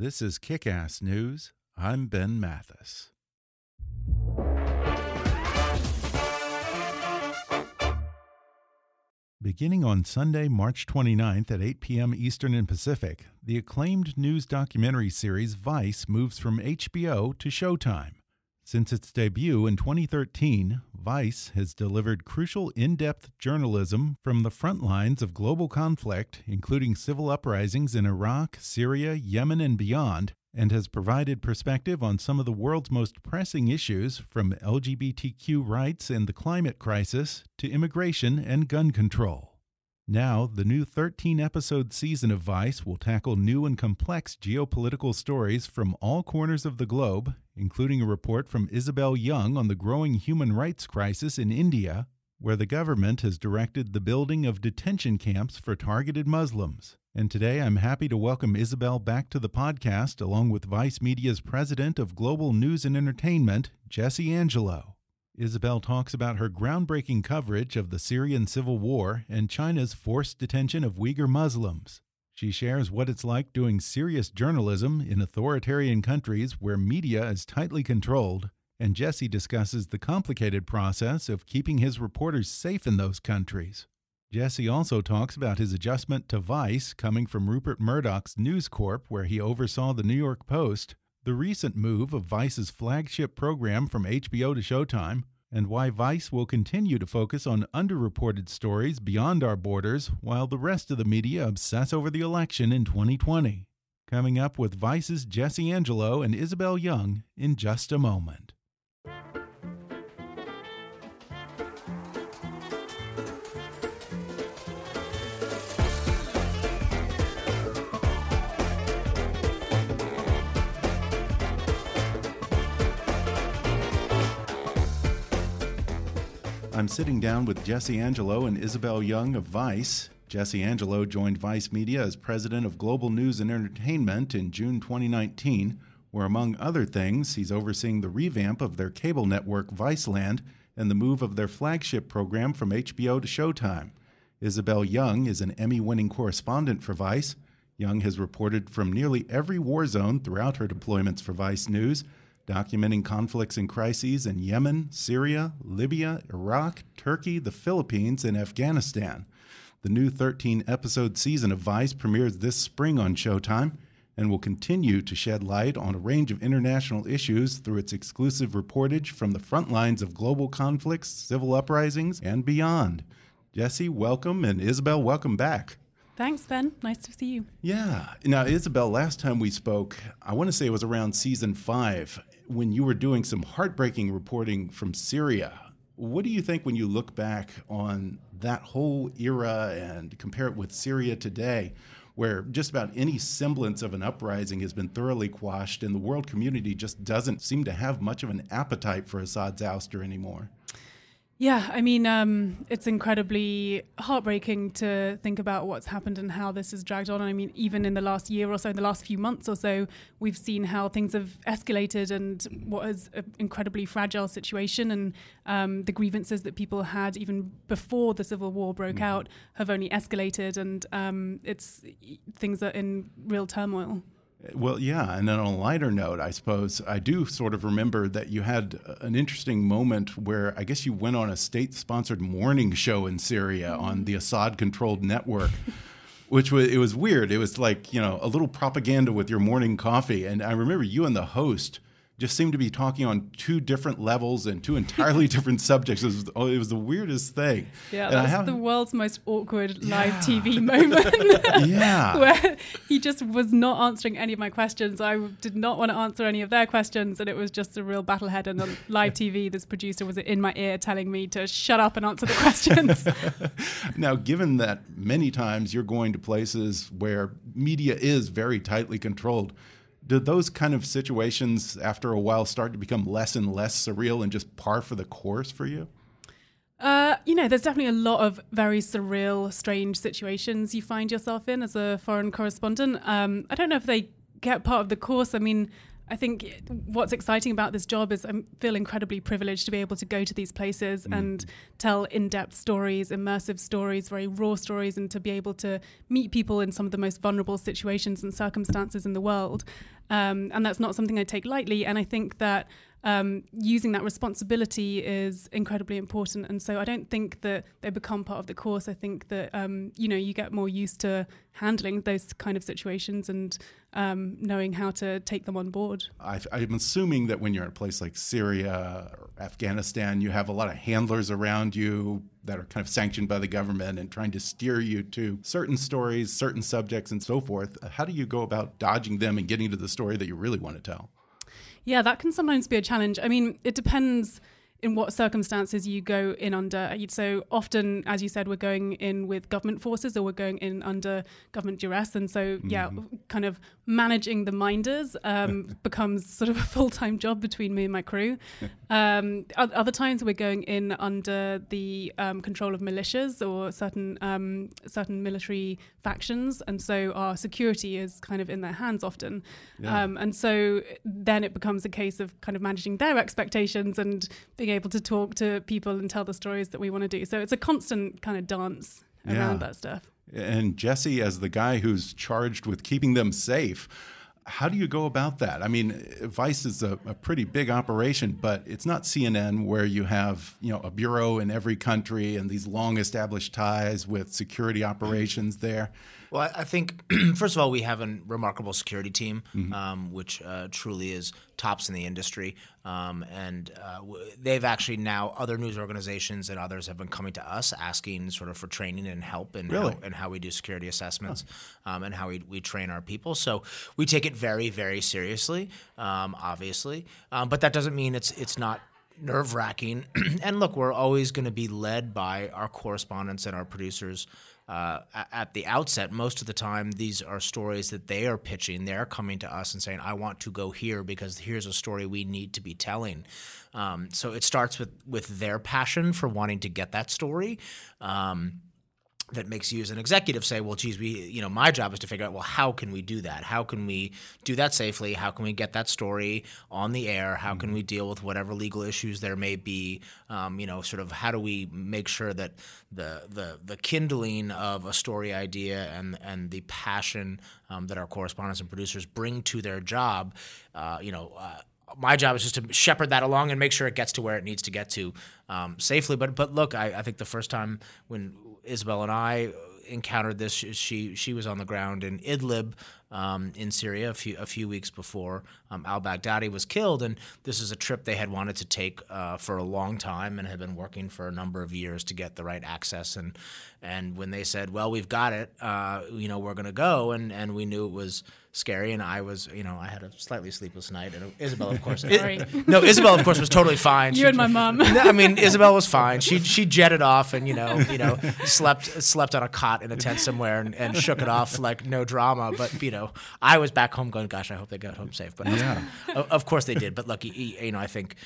This is Kick Ass News. I'm Ben Mathis. Beginning on Sunday, March 29th at 8 p.m. Eastern and Pacific, the acclaimed news documentary series Vice moves from HBO to Showtime. Since its debut in 2013, Vice has delivered crucial in depth journalism from the front lines of global conflict, including civil uprisings in Iraq, Syria, Yemen, and beyond, and has provided perspective on some of the world's most pressing issues from LGBTQ rights and the climate crisis to immigration and gun control. Now, the new 13 episode season of Vice will tackle new and complex geopolitical stories from all corners of the globe, including a report from Isobel Yeung on the growing human rights crisis in India, where the government has directed the building of detention camps for targeted Muslims. And today I'm happy to welcome Isobel back to the podcast, along with Vice Media's president of global news and entertainment, Jesse Angelo. Isobel talks about her groundbreaking coverage of the Syrian civil war and China's forced detention of Uyghur Muslims. She shares what it's like doing serious journalism in authoritarian countries where media is tightly controlled, and Jesse discusses the complicated process of keeping his reporters safe in those countries. Jesse also talks about his adjustment to Vice coming from Rupert Murdoch's News Corp, where he oversaw the New York Post, the recent move of Vice's flagship program from HBO to Showtime, and why Vice will continue to focus on underreported stories beyond our borders while the rest of the media obsess over the election in 2020. Coming up with Vice's Jesse Angelo and Isobel Yeung in just a moment. I'm sitting down with Jesse Angelo and Isobel Yeung of Vice. Jesse Angelo joined Vice Media as president of Global News and Entertainment in June 2019, where, among other things, he's overseeing the revamp of their cable network Viceland and the move of their flagship program from HBO to Showtime. Isobel Yeung is an Emmy winning correspondent for Vice. Yeung has reported from nearly every war zone throughout her deployments for Vice News documenting conflicts and crises in Yemen, Syria, Libya, Iraq, Turkey, the Philippines, and Afghanistan. The new 13 episode season of Vice premieres this spring on Showtime and will continue to shed light on a range of international issues through its exclusive reportage from the front lines of global conflicts, civil uprisings, and beyond. Jesse, welcome, and Isobel, welcome back. Thanks, Ben. Nice to see you. Yeah. Now, Isobel, last time we spoke, I want to say it was around season five when you were doing some heartbreaking reporting from Syria. What do you think when you look back on that whole era and compare it with Syria today, where just about any semblance of an uprising has been thoroughly quashed and the world community just doesn't seem to have much of an appetite for Assad's ouster anymore? Yeah, I mean, um, it's incredibly heartbreaking to think about what's happened and how this has dragged on. I mean, even in the last year or so, in the last few months or so, we've seen how things have escalated and what is an incredibly fragile situation. And um, the grievances that people had even before the civil war broke mm-hmm. out have only escalated, and um, it's things are in real turmoil. Well, yeah. And then on a lighter note, I suppose, I do sort of remember that you had an interesting moment where I guess you went on a state sponsored morning show in Syria mm-hmm. on the Assad controlled network. which was it was weird. It was like you know a little propaganda with your morning coffee, and I remember you and the host just seemed to be talking on two different levels and two entirely different subjects. It was, oh, it was the weirdest thing. Yeah, and that's the world's most awkward live yeah. TV moment. yeah, where he just was not answering any of my questions. I did not want to answer any of their questions, and it was just a real battlehead. And on live TV, this producer was in my ear telling me to shut up and answer the questions. now, given that many times you're going to places where media is very tightly controlled do those kind of situations after a while start to become less and less surreal and just par for the course for you? Uh, you know, there's definitely a lot of very surreal, strange situations you find yourself in as a foreign correspondent. Um, I don't know if they get part of the course. I mean, I think what's exciting about this job is I feel incredibly privileged to be able to go to these places mm. and tell in depth stories, immersive stories, very raw stories, and to be able to meet people in some of the most vulnerable situations and circumstances in the world. Um, and that's not something I take lightly. And I think that um, using that responsibility is incredibly important. And so I don't think that they become part of the course. I think that um, you know you get more used to handling those kind of situations and um, knowing how to take them on board. i am assuming that when you're in a place like Syria or Afghanistan, you have a lot of handlers around you that are kind of sanctioned by the government and trying to steer you to certain stories, certain subjects, and so forth. How do you go about dodging them and getting to the story that you really want to tell? Yeah, that can sometimes be a challenge. I mean, it depends in what circumstances you go in under. So often, as you said, we're going in with government forces or we're going in under government duress. And so, mm-hmm. yeah, kind of managing the minders um, becomes sort of a full time job between me and my crew. Um, other times, we're going in under the um, control of militias or certain um, certain military factions, and so our security is kind of in their hands often. Yeah. Um, and so then it becomes a case of kind of managing their expectations and being able to talk to people and tell the stories that we want to do. So it's a constant kind of dance around yeah. that stuff. And Jesse, as the guy who's charged with keeping them safe, how do you go about that? I mean, Vice is a, a, pretty big operation, but it's not CNN where you have you know a bureau in every country and these long established ties with security operations there. Well, I think first of all we have a remarkable security team, mm-hmm. um, which uh, truly is tops in the industry, um, and uh, w- they've actually now other news organizations and others have been coming to us asking sort of for training and help and really? how, and how we do security assessments huh. um, and how we, we train our people. So we take it very very seriously, um, obviously, um, but that doesn't mean it's it's not nerve wracking. and look, we're always going to be led by our correspondents and our producers uh, at the outset, most of the time, these are stories that they are pitching. They're coming to us and saying, I want to go here because here's a story we need to be telling. Um, so it starts with, with their passion for wanting to get that story. Um, that makes you as an executive say, well, geez, we, you know, my job is to figure out, well, how can we do that? How can we do that safely? How can we get that story on the air? How can we deal with whatever legal issues there may be? Um, you know, sort of how do we make sure that the the the kindling of a story idea and and the passion um, that our correspondents and producers bring to their job, uh, you know. Uh, my job is just to shepherd that along and make sure it gets to where it needs to get to um, safely. But but look, I, I think the first time when Isobel and I encountered this. She she was on the ground in Idlib um, in Syria a few a few weeks before um, al Baghdadi was killed, and this is a trip they had wanted to take uh, for a long time and had been working for a number of years to get the right access. and And when they said, "Well, we've got it," uh, you know, we're going to go, and and we knew it was scary, and I was, you know, I had a slightly sleepless night, and Isobel, of course, it, no, Isobel, of course, was totally fine. You she, and my mom. I mean, Isobel was fine. She she jetted off, and you know, you know, slept slept on a cot in a tent somewhere, and, and shook it off like no drama. But you know know, I was back home going, gosh, I hope they got home safe. But yeah. of course they did. But look, you know, I think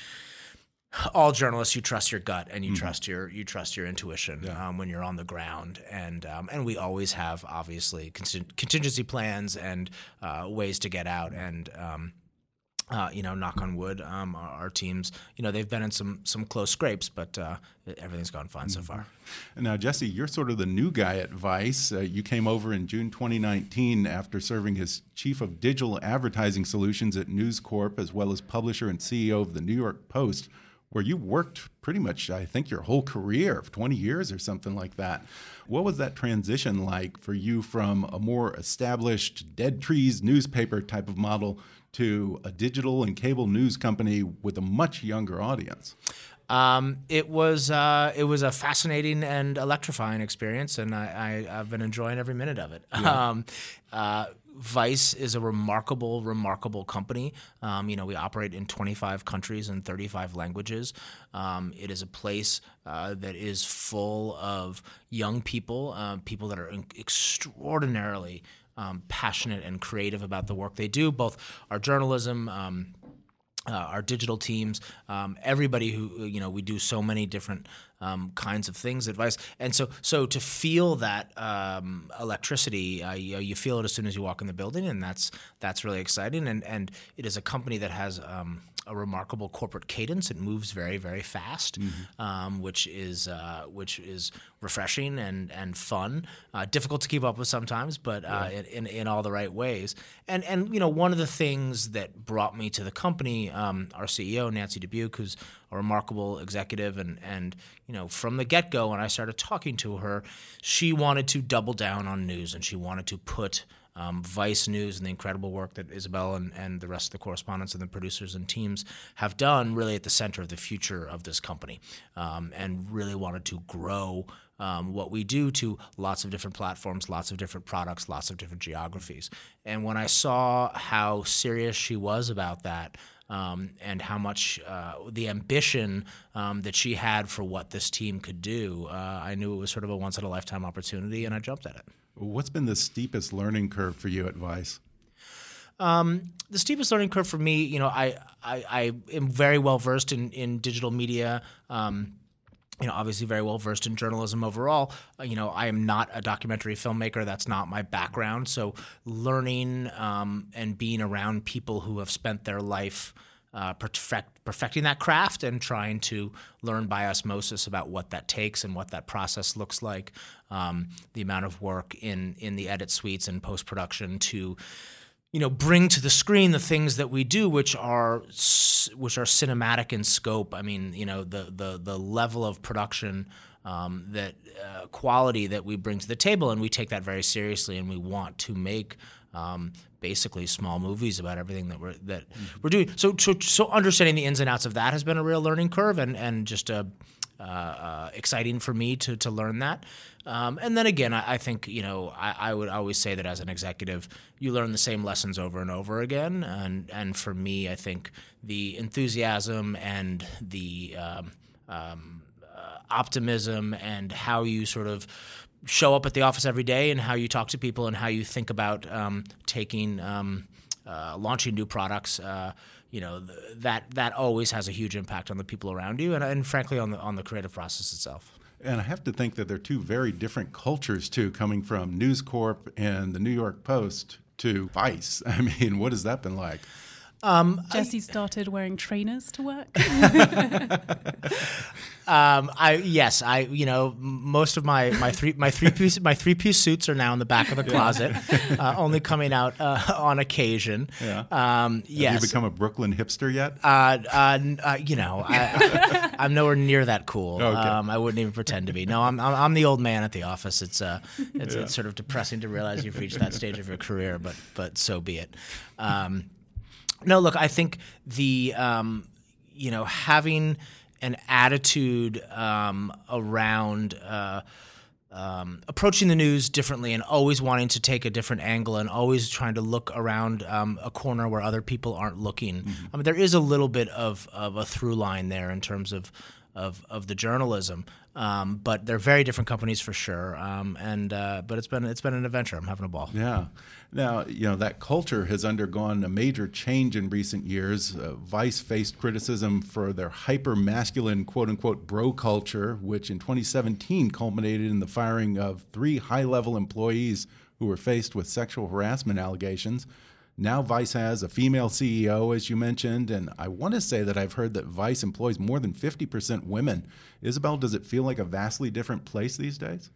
all journalists, you trust your gut and you mm-hmm. trust your you trust your intuition yeah. um, when you're on the ground, and um, and we always have obviously contingency plans and uh, ways to get out and. Um, uh, you know, knock on wood, um, our, our, teams, you know, they've been in some some close scrapes, but uh, everything's gone fine mm-hmm. so far. Now, Jesse, you're sort of the new guy at Vice. Uh, you came over in June 2019 after serving as chief of digital advertising solutions at News Corp, as well as publisher and CEO of the New York Post, where you worked pretty much, I think, your whole career, 20 years or something like that. What was that transition like for you from a more established dead trees newspaper type of model? to a digital and cable news company with a much younger audience? Um, it was uh, it was a fascinating and electrifying experience, and I, have been enjoying every minute of it. Yeah. Um, uh, Vice is a remarkable, remarkable company. Um, you know, we operate in 25 countries and 35 languages. Um, it is a place uh, that is full of young people, uh, people that are extraordinarily um, passionate and creative about the work they do, both our journalism. Um, uh, our digital teams, um, everybody who you know, we do so many different um, kinds of things, advice, and so so to feel that um, electricity, uh, you, you, feel it as soon as you walk in the building, and that's that's really exciting. And and it is a company that has um, a remarkable corporate cadence. It moves very, very fast, mm-hmm. um, which is uh, which is refreshing and and fun. Uh, difficult to keep up with sometimes, but uh, yeah. in, in all the right ways. And and you know one of the things that brought me to the company, um, our CEO Nancy Dubuc, who's a remarkable executive, and and you know from the get go, when I started talking to her, she wanted to double down on news, and she wanted to put um, Vice News and the incredible work that Isobel and, and the rest of the correspondents and the producers and teams have done really at the center of the future of this company um, and really wanted to grow um, what we do to lots of different platforms, lots of different products, lots of different geographies. And when I saw how serious she was about that, um, and how much uh, the ambition um, that she had for what this team could do, uh, I knew it was sort of a once in a lifetime opportunity, and I jumped at it. What's been the steepest learning curve for you at Vice? Um, the steepest learning curve for me, you know, I I, I am very well versed in in digital media. Um, you know, obviously very well versed in journalism overall. Uh, you know, I am not a documentary filmmaker. That's not my background. So learning um, and being around people who have spent their life uh, perfect, perfecting that craft and trying to learn by osmosis about what that takes and what that process looks like. Um, the amount of work in in the edit suites and post production to you know bring to the screen the things that we do which are which are cinematic in scope i mean you know the the the level of production um, that uh, quality that we bring to the table and we take that very seriously and we want to make um, basically small movies about everything that we're that mm-hmm. we're doing. So, so, so understanding the ins and outs of that has been a real learning curve, and and just a uh, uh, exciting for me to to learn that. Um, and then again, I, I think you know I, I, would always say that as an executive, you learn the same lessons over and over again. And and for me, I think the enthusiasm and the um, um, uh, optimism and how you sort of show up at the office every day and how you talk to people and how you think about um, taking um, uh, launching new products. Uh, you know th- that that always has a huge impact on the people around you and, and frankly on the on the creative process itself. And I have to think that they're two very different cultures too, coming from News Corp and the New York Post to Vice. I mean, what has that been like? Um, Jesse started wearing trainers to work. um, I yes, I you know most of my my three my three piece my three piece suits are now in the back of the closet, uh, only coming out uh, on occasion. Yeah. Um, yes. Have you become a Brooklyn hipster yet? Uh, uh, uh you know, I, am nowhere near that cool. Okay. Um, I wouldn't even pretend to be. No, I'm, I'm, I'm the old man at the office. It's uh, it's, yeah. it's sort of depressing to realize you've reached that stage of your career, but but so be it. Um, no, look, I think the um, you know having an attitude um, around uh, um, approaching the news differently and always wanting to take a different angle and always trying to look around um, a corner where other people aren't looking. Mm-hmm. I mean, there is a little bit of, of a through line there in terms of of, of the journalism. Um, but they're very different companies for sure. Um, and uh, but it's been it's been an adventure. I'm having a ball. Yeah. Now you know that culture has undergone a major change in recent years. Uh, Vice faced criticism for their hyper masculine quote unquote bro culture, which in 2017 culminated in the firing of three high level employees who were faced with sexual harassment allegations. Now Vice has a female CEO, as you mentioned, and I want to say that I've heard that Vice employs more than 50% women. Isobel, does it feel like a vastly different place these days?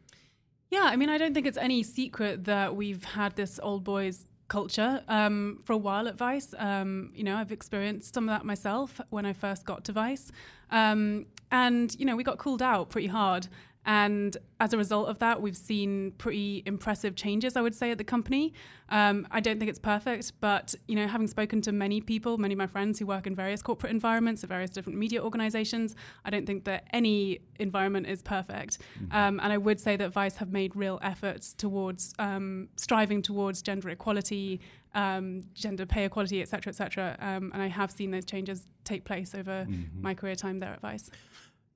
Yeah, I mean, I don't think it's any secret that we've had this old boys culture um, for a while at Vice. Um, you know, I've experienced some of that myself when I first got to Vice. Um, and, you know, we got called out pretty hard. And as a result of that, we've seen pretty impressive changes, I would say, at the company. Um, I don't think it's perfect, but you know, having spoken to many people, many of my friends who work in various corporate environments, at various different media organizations, I don't think that any environment is perfect. Mm-hmm. Um, and I would say that Vice have made real efforts towards um, striving towards gender equality, um, gender pay equality, et cetera, et cetera. Um, and I have seen those changes take place over mm-hmm. my career time there at Vice.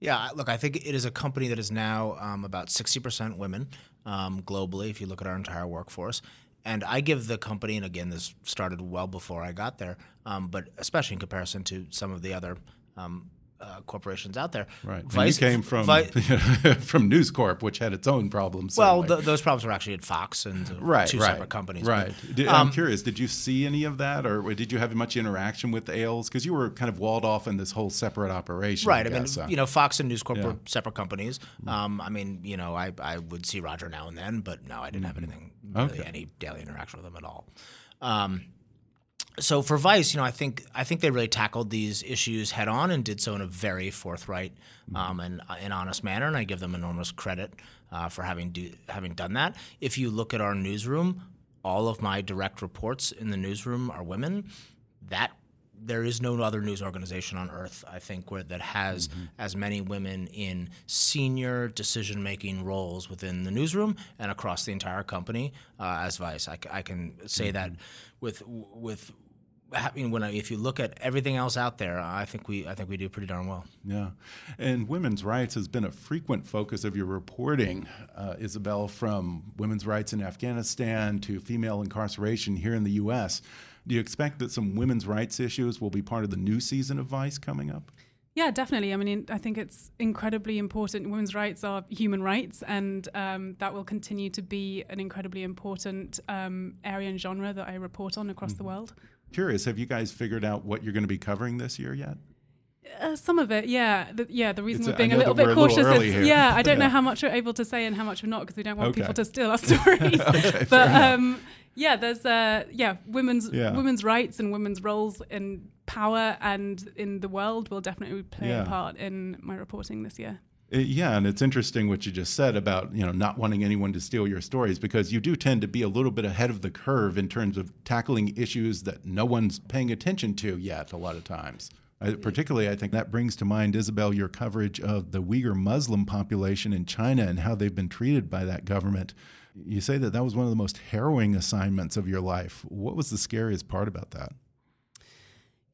Yeah, look, I think it is a company that is now um, about 60% women um, globally, if you look at our entire workforce. And I give the company, and again, this started well before I got there, um, but especially in comparison to some of the other um, uh, corporations out there. Right. Vice, you came from Vi- from News Corp, which had its own problems. Well, th- those problems were actually at Fox and uh, right, two right, separate companies. Right. But, did, um, I'm curious. Did you see any of that, or did you have much interaction with Ailes? Because you were kind of walled off in this whole separate operation. Right. I, I mean, so. you know, Fox and News Corp yeah. were separate companies. Um, I mean, you know, I I would see Roger now and then, but no, I didn't have mm-hmm. anything really, okay. any daily interaction with him at all. Um, so for Vice, you know, I think I think they really tackled these issues head on and did so in a very forthright um, and, and honest manner, and I give them enormous credit uh, for having do, having done that. If you look at our newsroom, all of my direct reports in the newsroom are women. That there is no other news organization on earth, I think, where that has mm-hmm. as many women in senior decision making roles within the newsroom and across the entire company uh, as Vice. I, I can say mm-hmm. that with with I mean, when I, if you look at everything else out there, I think we I think we do pretty darn well. Yeah, and women's rights has been a frequent focus of your reporting, uh, Isobel, from women's rights in Afghanistan to female incarceration here in the U.S. Do you expect that some women's rights issues will be part of the new season of Vice coming up? Yeah, definitely. I mean, I think it's incredibly important. Women's rights are human rights, and um, that will continue to be an incredibly important um, area and genre that I report on across mm-hmm. the world. Curious, have you guys figured out what you're going to be covering this year yet? Uh, some of it, yeah, the, yeah. The reason it's we're being a, little bit cautious is, yeah, I don't yeah. know how much we're able to say and how much we're not because we don't want okay. people to steal our stories. okay, but um, yeah, there's uh, yeah, women's yeah. women's rights and women's roles in power and in the world will definitely play yeah. a part in my reporting this year. Uh, yeah, and it's interesting what you just said about you know not wanting anyone to steal your stories because you do tend to be a little bit ahead of the curve in terms of tackling issues that no one's paying attention to yet. A lot of times. I, particularly, I think that brings to mind, Isobel, your coverage of the Uyghur Muslim population in China and how they've been treated by that government. You say that that was one of the most harrowing assignments of your life. What was the scariest part about that?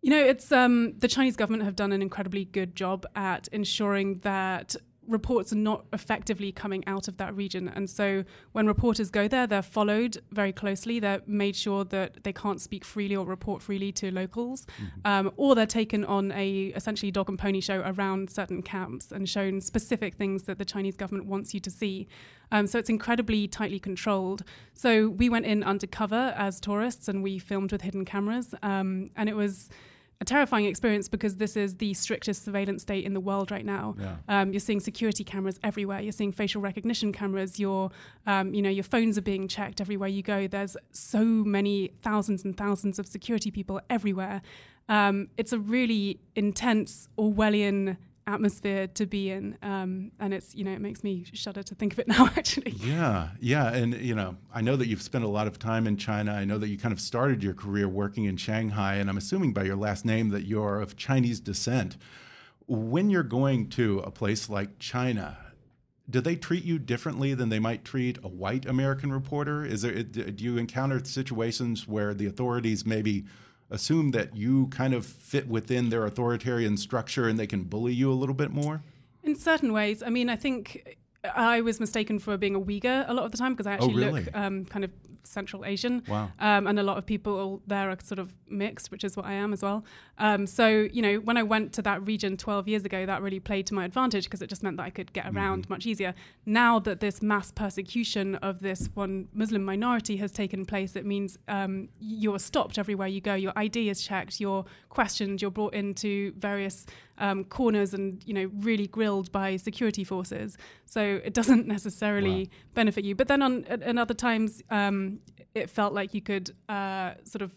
You know, it's um, the Chinese government have done an incredibly good job at ensuring that reports are not effectively coming out of that region. And so when reporters go there, they're followed very closely. They're made sure that they can't speak freely or report freely to locals, mm-hmm. um, or they're taken on a essentially dog and pony show around certain camps and shown specific things that the Chinese government wants you to see. Um, so it's incredibly tightly controlled. So we went in undercover as tourists and we filmed with hidden cameras, um, and it was a terrifying experience because this is the strictest surveillance state in the world right now. Yeah. Um, you're seeing security cameras everywhere. You're seeing facial recognition cameras. Your, um, you know, your phones are being checked everywhere you go. There's so many thousands and thousands of security people everywhere. Um, it's a really intense Orwellian atmosphere to be in um, and it's you know it makes me shudder to think of it now actually. Yeah yeah and you know i know that you've spent a lot of time in china. I know that you kind of started your career working in shanghai and i'm assuming by your last name that you're of chinese descent. When you're going to a place like china do they treat you differently than they might treat a white american reporter? Is there do you encounter situations where the authorities maybe assume that you kind of fit within their authoritarian structure and they can bully you a little bit more? In certain ways. I mean, I think I was mistaken for being a Uyghur a lot of the time because I Oh, actually really? look um, kind of Central Asian. Wow. Um, and a lot of people there are sort of mixed, which is what I am as well. Um, so, you know, when I went to that region 12 years ago, that really played to my advantage because it just meant that I could get around Mm-hmm. much easier. Now that this mass persecution of this one Muslim minority has taken place, it means um, you're stopped everywhere you go. Your ID is checked, you're questioned, you're brought into various um, corners and, you know, really grilled by security forces. So it doesn't necessarily Wow. benefit you. But then on at, at other times, um, it felt like you could uh, sort of,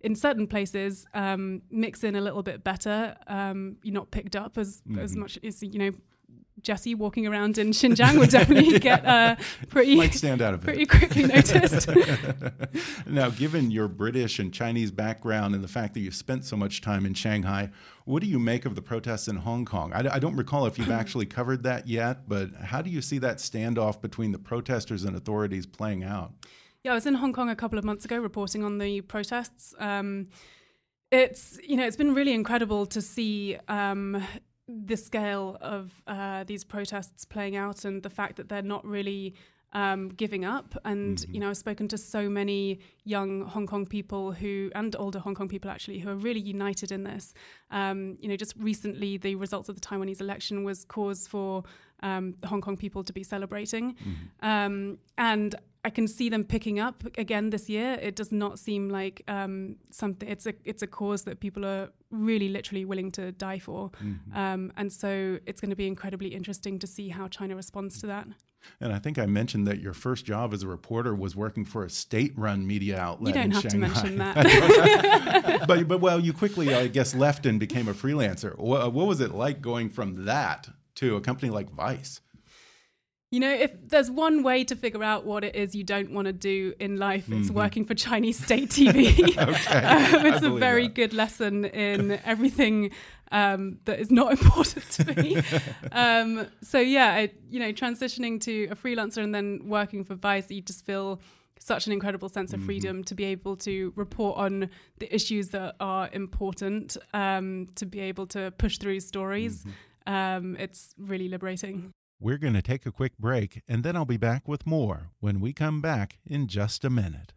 in certain places, um, mix in a little bit better. Um, you're not picked up as as Mhm. much as you know. Jesse walking around in Xinjiang would definitely get uh, pretty Might stand out a bit. pretty quickly noticed. now, given your British and Chinese background and the fact that you've spent so much time in Shanghai, what do you make of the protests in Hong Kong? I, I don't recall if you've actually covered that yet, but how do you see that standoff between the protesters and authorities playing out? Yeah, I was in Hong Kong a couple of months ago reporting on the protests. Um, it's you know it's been really incredible to see um, the scale of uh, these protests playing out and the fact that they're not really um, giving up. And you know I've spoken to so many young Hong Kong people who and older Hong Kong people actually who are really united in this. Um, you know just recently the results of the Taiwanese election was cause for um, Hong Kong people to be celebrating. Um, and I can see them picking up again this year. It does not seem like um, something. It's a it's a cause that people are really literally willing to die for, um, and so it's going to be incredibly interesting to see how China responds to that. And I think I mentioned that your first job as a reporter was working for a state-run media outlet. You don't in have to Shanghai. mention that. but, but well, you quickly, I guess, left and became a freelancer. What, what was it like going from that to a company like Vice? You know, if there's one way to figure out what it is you don't want to do in life, it's working for Chinese state TV. um, it's a very that. good lesson in everything um, that is not important to me. um, so yeah, I, you know, transitioning to a freelancer and then working for Vice, you just feel such an incredible sense of freedom to be able to report on the issues that are important, um, to be able to push through stories. Um, it's really liberating. We're going to take a quick break, and then I'll be back with more when we come back in just a minute.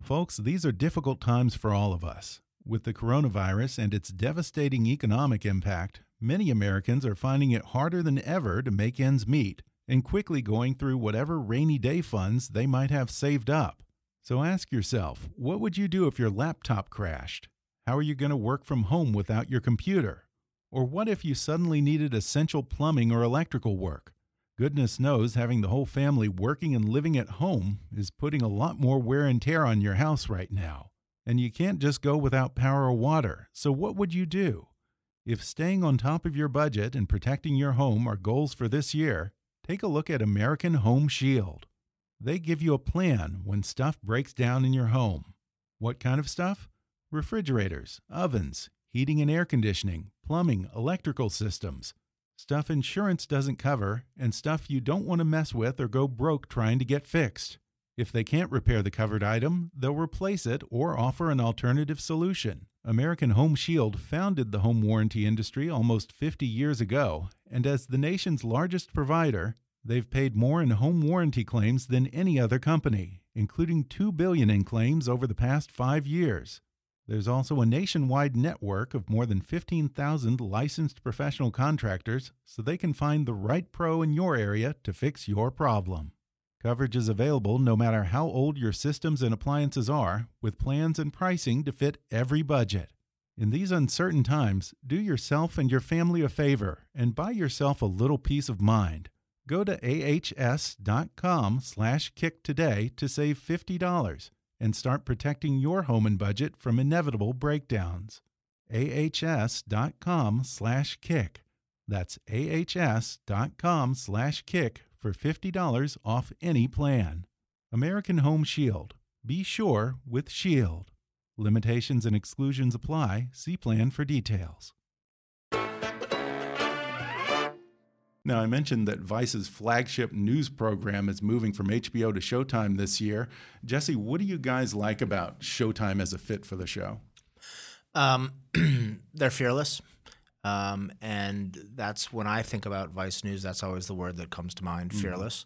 Folks, these are difficult times for all of us. With the coronavirus and its devastating economic impact, many Americans are finding it harder than ever to make ends meet and quickly going through whatever rainy day funds they might have saved up. So ask yourself, what would you do if your laptop crashed? How are you going to work from home without your computer? Or what if you suddenly needed essential plumbing or electrical work? Goodness knows having the whole family working and living at home is putting a lot more wear and tear on your house right now. And you can't just go without power or water, so what would you do? If staying on top of your budget and protecting your home are goals for this year, take a look at American Home Shield. They give you a plan when stuff breaks down in your home. What kind of stuff? Refrigerators, ovens, heating and air conditioning, plumbing, electrical systems. Stuff insurance doesn't cover, and stuff you don't want to mess with or go broke trying to get fixed. If they can't repair the covered item, they'll replace it or offer an alternative solution. American Home Shield founded the home warranty industry almost 50 years ago, and as the nation's largest provider, they've paid more in home warranty claims than any other company, including 2 billion in claims over the past 5 years. There's also a nationwide network of more than 15,000 licensed professional contractors, so they can find the right pro in your area to fix your problem. Coverage is available no matter how old your systems and appliances are, with plans and pricing to fit every budget. In these uncertain times, do yourself and your family a favor and buy yourself a little peace of mind. Go to ahs.com/kick today to save $50 and start protecting your home and budget from inevitable breakdowns. ahs.com/kick. That's ahs.com/kick for $50 off any plan. American Home Shield. Be sure with Shield. Limitations and exclusions apply. See plan for details. Now, I mentioned that Vice's flagship news program is moving from HBO to Showtime this year. Jesse, what do you guys like about Showtime as a fit for the show? Um, they're fearless. Um, and that's when I think about Vice News, that's always the word that comes to mind mm-hmm. fearless.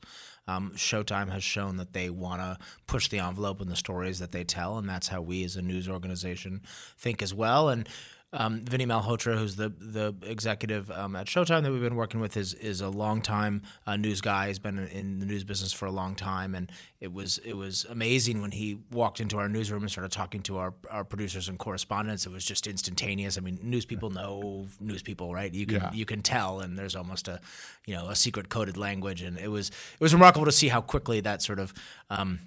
Um, Showtime has shown that they want to push the envelope in the stories that they tell, and that's how we as a news organization think as well. And um, Vinnie Malhotra, who's the the executive um, at Showtime that we've been working with, is is a longtime uh, news guy. He's been in the news business for a long time, and it was it was amazing when he walked into our newsroom and started talking to our, our producers and correspondents. It was just instantaneous. I mean, news people know news people, right? You can yeah. you can tell, and there's almost a you know a secret coded language, and it was it was remarkable to see how quickly that sort of um,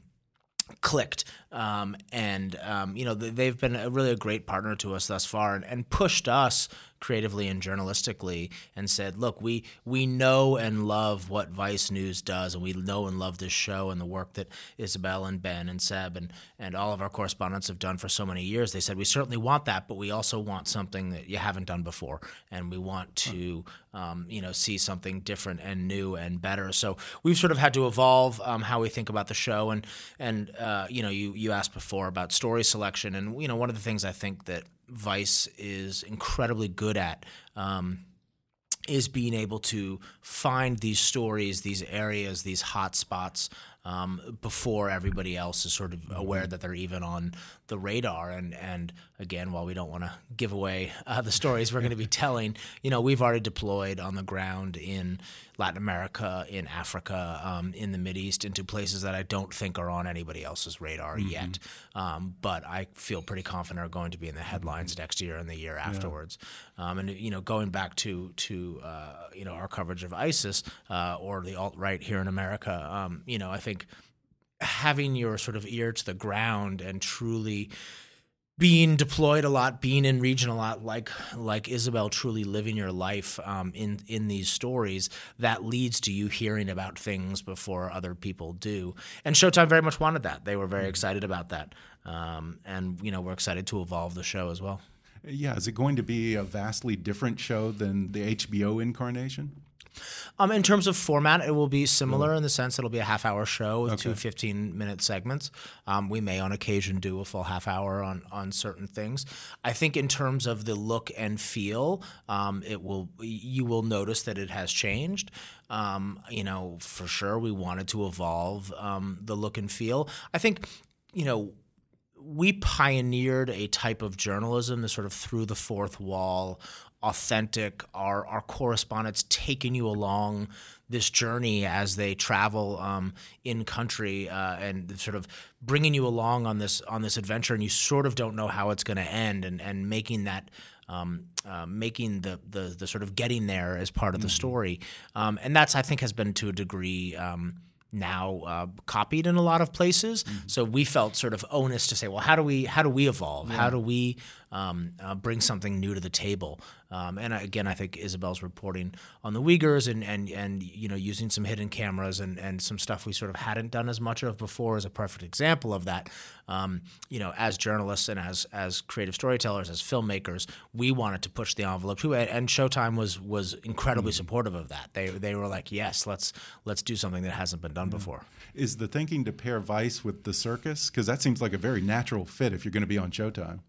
clicked um, and um, you know they've been a, really a great partner to us thus far and, and pushed us creatively and journalistically and said, "Look, we we know and love what Vice News does, and we know and love this show and the work that Isobel and Ben and Seb and and all of our correspondents have done for so many years." They said, "We certainly want that, but we also want something that you haven't done before, and we want to." Um, you know, see something different and new and better. So we've sort of had to evolve um, how we think about the show. And and uh, you know, you you asked before about story selection, and you know, one of the things I think that Vice is incredibly good at. Um, is being able to find these stories, these areas, these hot spots um, before everybody else is sort of aware that they're even on the radar. And and again, while we don't want to give away uh, the stories we're going to be telling, you know, we've already deployed on the ground in Latin America, in Africa, um, in the Mid East, into places that I don't think are on anybody else's radar mm-hmm. yet. Um, but I feel pretty confident are going to be in the headlines mm-hmm. next year and the year yeah. afterwards. Um, and you know, going back to to uh, you know our coverage of ISIS uh, or the alt right here in America, um, you know, I think think having your sort of ear to the ground and truly being deployed a lot, being in region a lot, like like Isobel, truly living your life um, in in these stories, that leads to you hearing about things before other people do. And Showtime very much wanted that; they were very excited about that, um, and you know we're excited to evolve the show as well. Yeah, is it going to be a vastly different show than the HBO incarnation? Um, in terms of format, it will be similar in the sense it'll be a half hour show with okay. two 15 minute segments. Um, we may on occasion do a full half hour on, on certain things. I think in terms of the look and feel, um, it will you will notice that it has changed. Um, you know, for sure, we wanted to evolve um, the look and feel. I think, you know, we pioneered a type of journalism, the sort of through the fourth wall, authentic, our, our correspondents taking you along this journey as they travel um, in country uh, and sort of bringing you along on this on this adventure, and you sort of don't know how it's going to end, and and making that. Um, uh, making the, the the sort of getting there as part of the mm-hmm. story, um, and that's I think has been to a degree um, now uh, copied in a lot of places. Mm-hmm. So we felt sort of onus to say, well, how do we how do we evolve? Yeah. How do we um, uh, bring something new to the table? Um, and again, I think Isobel's reporting on the Uyghurs and, and, and you know using some hidden cameras and, and some stuff we sort of hadn't done as much of before is a perfect example of that. Um, you know, as journalists and as as creative storytellers, as filmmakers, we wanted to push the envelope too, and Showtime was was incredibly mm-hmm. supportive of that. They they were like, yes, let's let's do something that hasn't been done yeah. before. Is the thinking to pair Vice with the circus because that seems like a very natural fit if you're going to be on Showtime?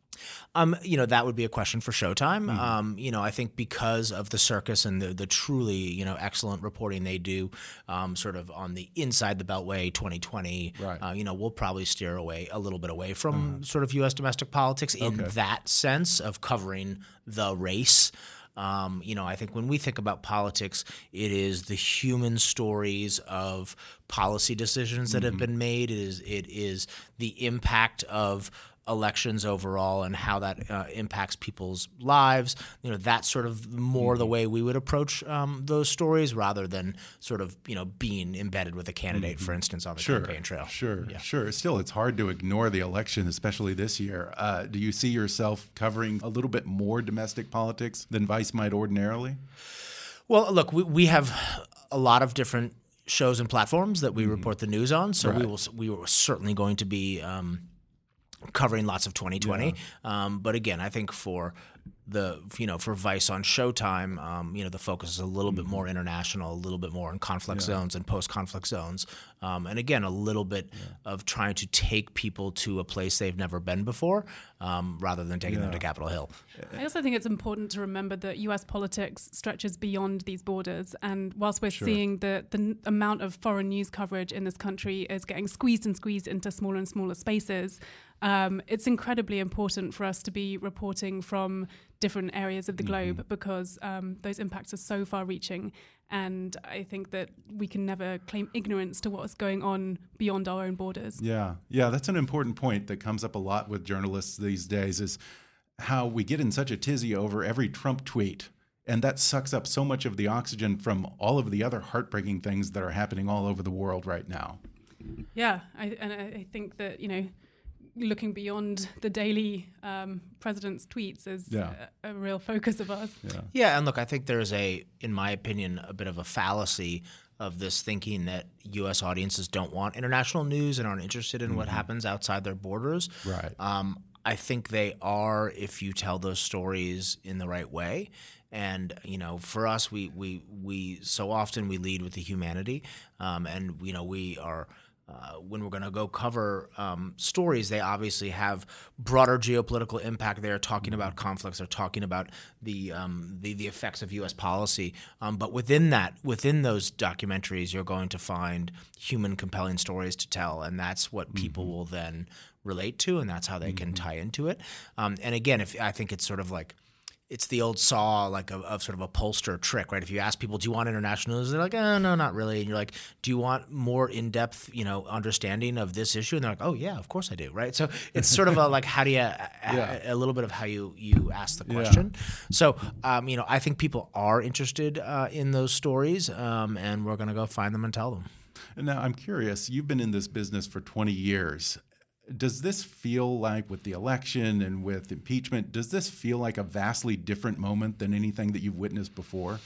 Um, you know, that would be a question for Showtime. Mm-hmm. Um, you know, I think because of the circus and the, the truly, you know, excellent reporting they do, um, sort of on the inside the Beltway 2020, right. uh, you know, we'll probably steer away a little bit away from uh-huh. sort of U.S. domestic politics in okay. that sense of covering the race. Um, you know, I think when we think about politics, it is the human stories of policy decisions that mm-hmm. have been made. It is it is the impact of elections overall and how that uh, impacts people's lives. You know, that's sort of more the mm-hmm. way we would approach um, those stories rather than sort of, you know, being embedded with a candidate, mm-hmm. for instance, on the sure, campaign trail. Sure, yeah. sure. Still, it's hard to ignore the election, especially this year. Uh, do you see yourself covering a little bit more domestic politics than Vice might ordinarily? Well, look, we, we have a lot of different shows and platforms that we mm-hmm. report the news on, so right. we will we are certainly going to be um, covering lots of 2020. Um, but again, I think for the you know for Vice on Showtime, um, you know the focus is a little bit more international, a little bit more in conflict zones and post-conflict zones, um, and again a little bit of trying to take people to a place they've never been before, um, rather than taking them to Capitol Hill. I also think it's important to remember that US politics stretches beyond these borders. And whilst we're seeing the, the n- amount of foreign news coverage in this country is getting squeezed and squeezed into smaller and smaller spaces, um, it's incredibly important for us to be reporting from different areas of the globe because um, those impacts are so far reaching. And I think that we can never claim ignorance to what's going on beyond our own borders. Yeah, yeah, that's an important point that comes up a lot with journalists these days is how we get in such a tizzy over every Trump tweet. And that sucks up so much of the oxygen from all of the other heartbreaking things that are happening all over the world right now. Yeah, I, and I I think that you know, looking beyond the daily um, president's tweets is Yeah. a, a real focus of ours. Yeah, yeah, and look, I think there's a, in my opinion, a bit of a fallacy of this thinking that U.S. audiences don't want international news and aren't interested in what happens outside their borders. Right. Um, I think they are if you tell those stories in the right way. And you know, for us, we we we so often we lead with the humanity, um, and you know we are. Uh, when we're going to go cover um, stories, they obviously have broader geopolitical impact. They're talking about conflicts. They're talking about the um, the, the effects of U.S. policy. Um, but within that, within those documentaries, you're going to find human, compelling stories to tell, and that's what people will then relate to, and that's how they can tie into it. Um, and again, if I think it's sort of like it's the old saw like of, of sort of a pollster trick, right? If you ask people, "Do you want international news?" They're like, "Oh, no, not really." And you're like, "Do you want more in-depth, you know, understanding of this issue?" And they're like, "Oh, yeah, of course I do." Right? So it's sort of a like, how do you a, a, little bit of how you you ask the question. So, um, you know, I think people are interested uh, in those stories, um, and we're going to go find them and tell them. And now I'm curious, you've been in this business for 20 years. Does this feel like, with the election and with impeachment, does this feel like a vastly different moment than anything that you've witnessed before?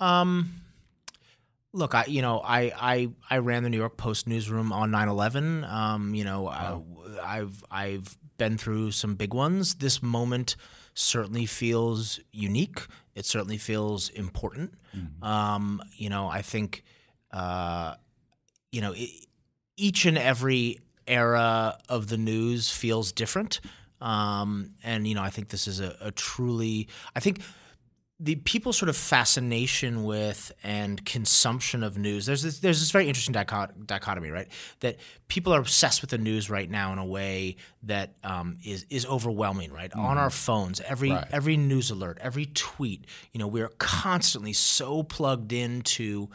Um, look, I you know I I I ran the New York Post newsroom on 9/11. Um, you know, I, I've I've been through some big ones. This moment certainly feels unique. It certainly feels important. Um, you know, I think uh, you know e each and every era of the news feels different. Um, and you know, I think this is a, a truly. I think the people's sort of fascination with and consumption of news. There's this, there's this very interesting dichot- dichotomy, right? That people are obsessed with the news right now in a way that um, is is overwhelming, right? On our phones, every Right. every news alert, every tweet, you know, we're constantly so plugged into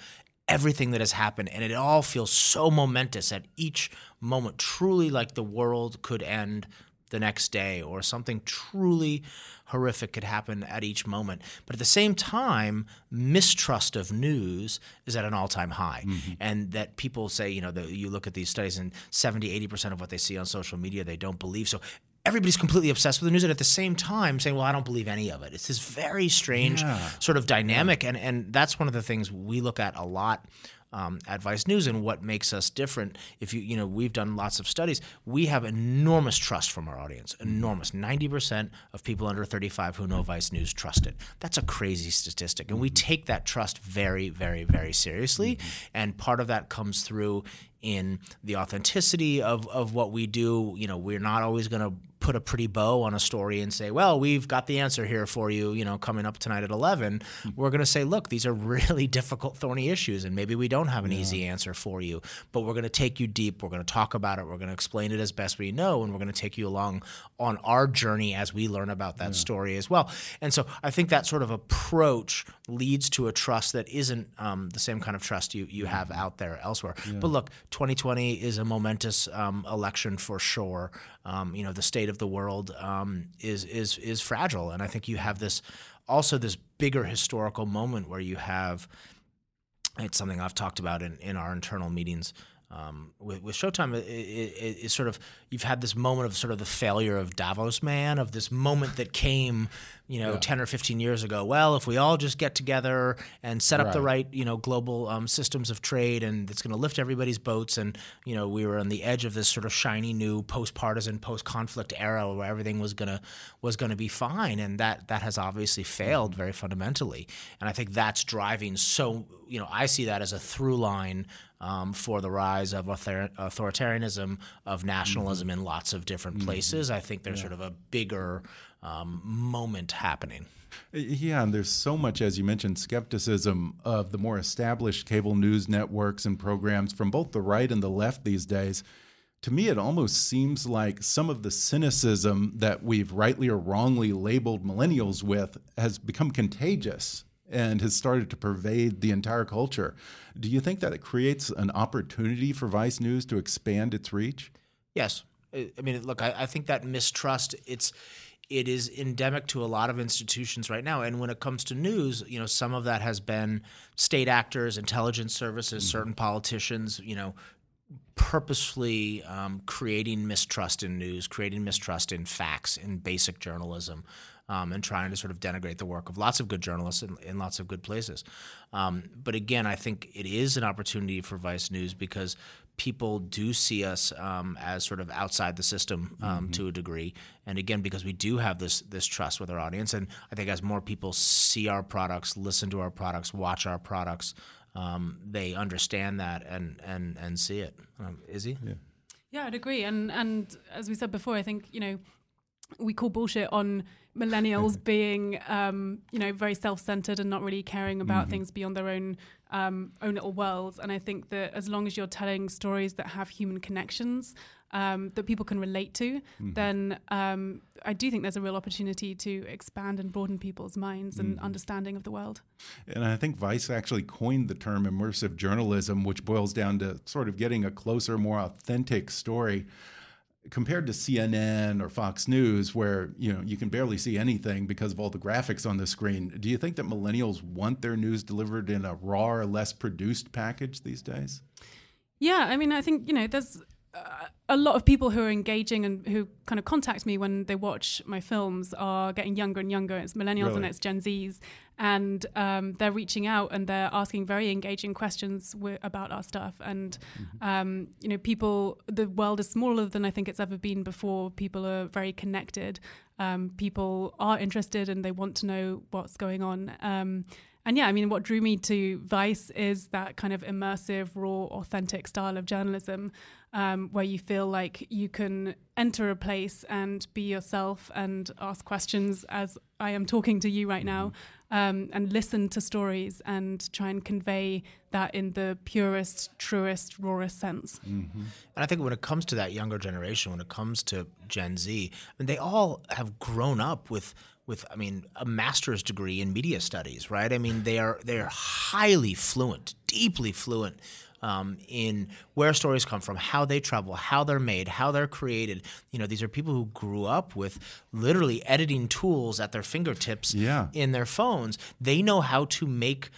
everything that has happened and it all feels so momentous at each moment truly like the world could end the next day or something truly horrific could happen at each moment. But at the same time mistrust of news is at an all-time high. Mm-hmm. And that people say you know that you look at these studies and 70 80% of what they see on social media they don't believe. So everybody's completely obsessed with the news and at the same time saying well i don't believe any of it it's this very strange sort of dynamic and and that's one of the things we look at a lot um, at Vice News and what makes us different. If you you know we've done lots of studies, we have enormous trust from our audience. Mm. Enormous, ninety percent of people under thirty five who know Vice News trust it. That's a crazy statistic, and we mm-hmm. take that trust very, very, very seriously. Mm-hmm. And part of that comes through in the authenticity of of what we do. You know, we're not always going to put a pretty bow on a story and say, well, we've got the answer here for you, you know, coming up tonight at 11. We're going to say, look, these are really difficult, thorny issues, and maybe we don't have an easy answer for you, but we're going to take you deep. We're going to talk about it. We're going to explain it as best we know, and we're going to take you along on our journey as we learn about that story as well. And so I think that sort of approach leads to a trust that isn't um, the same kind of trust you, you have out there elsewhere. But look, 2020 is a momentous um, election for sure. Um, you know, the state of the world um, is is is fragile, and I think you have this also this bigger historical moment where you have it's something I've talked about in, in our internal meetings um, with, with Showtime, it, it, it's sort of you've had this moment of sort of the failure of Davos Man, of this moment that came, you know, yeah. ten or fifteen years ago. Well, if we all just get together and set up right. the right, you know, global um, systems of trade, and it's going to lift everybody's boats, and you know, we were on the edge of this sort of shiny new post-partisan, post-conflict era where everything was gonna was going to be fine, and that that has obviously failed very fundamentally, and I think that's driving so. You know, I see that as a through line um, for the rise of author- authoritarianism, of nationalism mm-hmm. in lots of different mm-hmm. places. I think there's yeah. sort of a bigger um, moment happening. Yeah, and there's so much, as you mentioned, skepticism of the more established cable news networks and programs from both the right and the left these days. To me, it almost seems like some of the cynicism that we've rightly or wrongly labeled millennials with has become contagious and has started to pervade the entire culture. Do you think that it creates an opportunity for Vice News to expand its reach? Yes. I mean, look, I, I think that mistrust it's it is endemic to a lot of institutions right now. And when it comes to news, you know, some of that has been state actors, intelligence services, mm-hmm. certain politicians, you know, purposefully um, creating mistrust in news, creating mistrust in facts, in basic journalism um, and trying to sort of denigrate the work of lots of good journalists in, in lots of good places. Um, but again, I think it is an opportunity for Vice News because people do see us um, as sort of outside the system um, mm-hmm. to a degree, and again because we do have this this trust with our audience, and I think as more people see our products, listen to our products, watch our products, um, they understand that and and and see it. Um, Izzy, yeah. Yeah, I'd agree. And and as we said before, I think you know we call bullshit on millennials being um, you know very self-centered and not really caring about mm-hmm. things beyond their own um, own little worlds and i think that as long as you're telling stories that have human connections um, that people can relate to mm-hmm. then um, i do think there's a real opportunity to expand and broaden people's minds and mm-hmm. understanding of the world and i think vice actually coined the term immersive journalism which boils down to sort of getting a closer more authentic story compared to CNN or Fox News, where you know you can barely see anything because of all the graphics on the screen, do you think that millennials want their news delivered in a raw or less produced package these days? Yeah, I mean, I think you know, there's a lot of people who are engaging and who kind of contact me when they watch my films are getting younger and younger. It's millennials really? and it's Gen Zs, and um, they're reaching out and they're asking very engaging questions w- about our stuff. And mm-hmm. um, you know, people, the world is smaller than I think it's ever been before. People are very connected. Um, people are interested and they want to know what's going on. And yeah, I mean, what drew me to Vice is that kind of immersive, raw, authentic style of journalism um, where you feel like you can enter a place and be yourself and ask questions as I am talking to you right now, mm-hmm. um, and listen to stories and try and convey that in the purest, truest, rawest sense. Mm-hmm. And I think when it comes to that younger generation, when it comes to Gen Z, I mean, they all have grown up with with I mean a master's degree in media studies, right? I mean they are they are highly fluent, deeply fluent um, in where stories come from, how they travel, how they're made, how they're created. You know, these are people who grew up with literally editing tools at their fingertips yeah. in their phones. They know how to make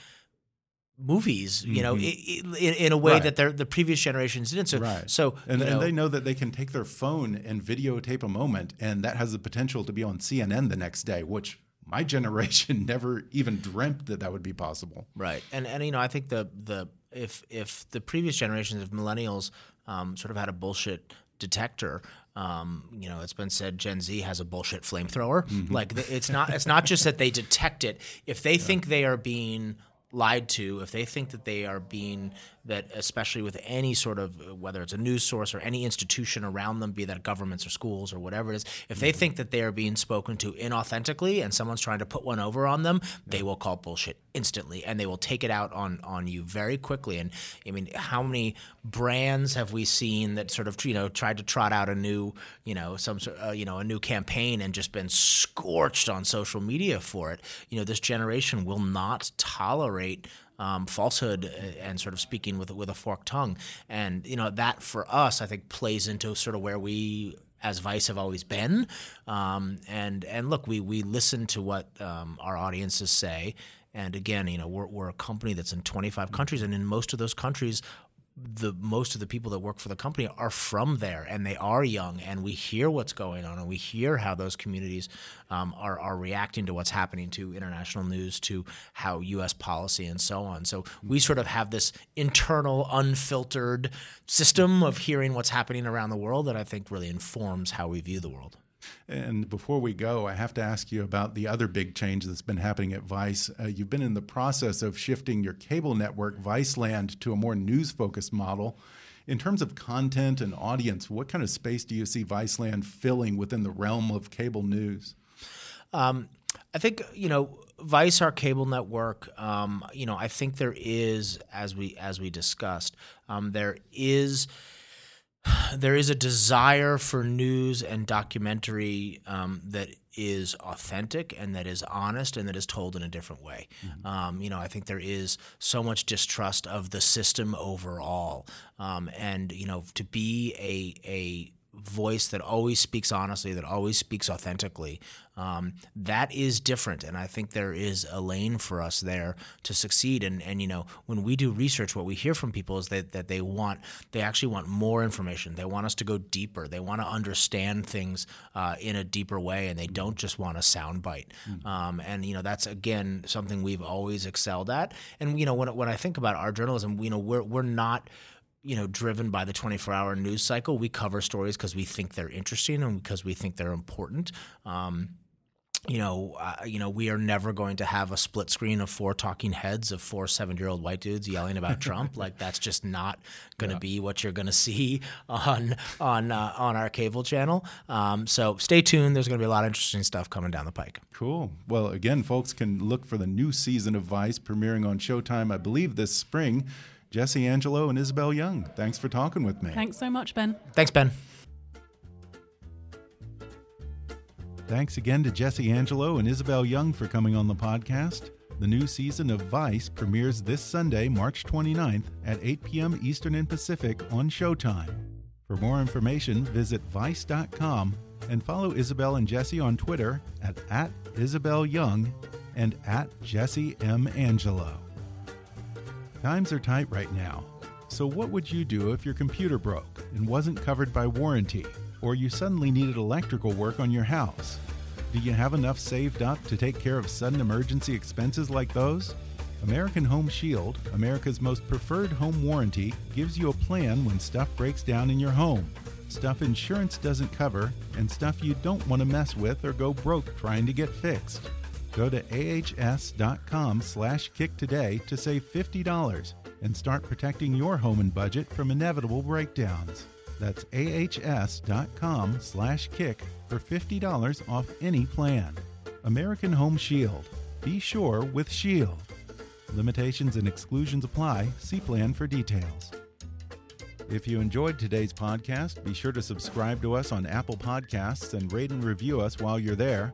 movies, you know, mm-hmm. in, in, a way right. that the previous generations didn't. So, right. so and, know, and, they know that they can take their phone and videotape a moment, and that has the potential to be on CNN the next day, which my generation never even dreamt that that would be possible. Right, and and you know, I think the the if if the previous generations of millennials um, sort of had a bullshit detector. Um, you know, it's been said Gen Z has a bullshit flamethrower. Mm-hmm. Like it's not it's not just that they detect it. If they yeah. think they are being lied to, if they think that they are being that especially with any sort of whether it's a news source or any institution around them, be that governments or schools or whatever it is, if they think that they are being spoken to inauthentically and someone's trying to put one over on them, they will call bullshit instantly and they will take it out on on you very quickly. And I mean, how many brands have we seen that sort of you know tried to trot out a new you know some uh, you know a new campaign and just been scorched on social media for it? You know, this generation will not tolerate um, falsehood uh, and sort of speaking with with a forked tongue. And you know that for us, I think, plays into sort of where we as Vice have always been. Um, and and look, we we listen to what um, our audiences say. And again, you know, we're, we're a company that's in 25 countries, and in most of those countries, the most of the people that work for the company are from there and they are young and we hear what's going on and we hear how those communities um, are, are reacting to what's happening to international news to how U.S. policy and so on. So we sort of have this internal unfiltered system of hearing what's happening around the world that I think really informs how we view the world. And before we go, I have to ask you about the other big change that's been happening at Vice. Uh, you've been in the process of shifting your cable network, Viceland, to a more news focused model. In terms of content and audience, what kind of space do you see Viceland filling within the realm of cable news? Um, I think you know Vice, our cable network. Um, you know, I think there is, as we as we discussed, um, there is there is a desire for news and documentary um, that is authentic and that is honest and that is told in a different way. Mm-hmm. Um, you know, I think there is so much distrust of the system overall, um, and you know, to be a a voice that always speaks honestly, that always speaks authentically, um, that is different. And I think there is a lane for us there to succeed. And, and you know, when we do research, what we hear from people is that, that they want, they actually want more information. They want us to go deeper. They want to understand things uh, in a deeper way, and they don't just want a soundbite. Mm-hmm. Um, and, you know, that's, again, something we've always excelled at. And, you know, when, when I think about our journalism, you know, we're, we're not – you know driven by the 24 hour news cycle we cover stories because we think they're interesting and because we think they're important um, you know, uh, you know, we are never going to have a split screen of four talking heads of four seven-year-old white dudes yelling about Trump. Like that's just not going to yeah. be what you're going to see on on uh, on our cable channel. Um, so stay tuned. There's going to be a lot of interesting stuff coming down the pike. Cool. Well, again, folks can look for the new season of Vice premiering on Showtime, I believe, this spring. Jesse Angelo and Isobel Yeung, thanks for talking with me. Thanks so much, Ben. Thanks, Ben. Thanks again to Jesse Angelo and Isobel Yeung for coming on the podcast. The new season of Vice premieres this Sunday, March 29th at 8 p.m. Eastern and Pacific on Showtime. For more information, visit Vice.com and follow Isobel and Jesse on Twitter at, at Isobel Yeung and at Jesse M. Angelo. Times are tight right now. So, what would you do if your computer broke and wasn't covered by warranty, or you suddenly needed electrical work on your house? Do you have enough saved up to take care of sudden emergency expenses like those? American Home Shield, America's most preferred home warranty, gives you a plan when stuff breaks down in your home. Stuff insurance doesn't cover, and stuff you don't want to mess with or go broke trying to get fixed. Go to ahs.com slash kick today to save $50 and start protecting your home and budget from inevitable breakdowns. That's ahs.com slash kick for $50 off any plan. American Home Shield. Be sure with Shield. Limitations and exclusions apply. See plan for details. If you enjoyed today's podcast, be sure to subscribe to us on Apple Podcasts and rate and review us while you're there.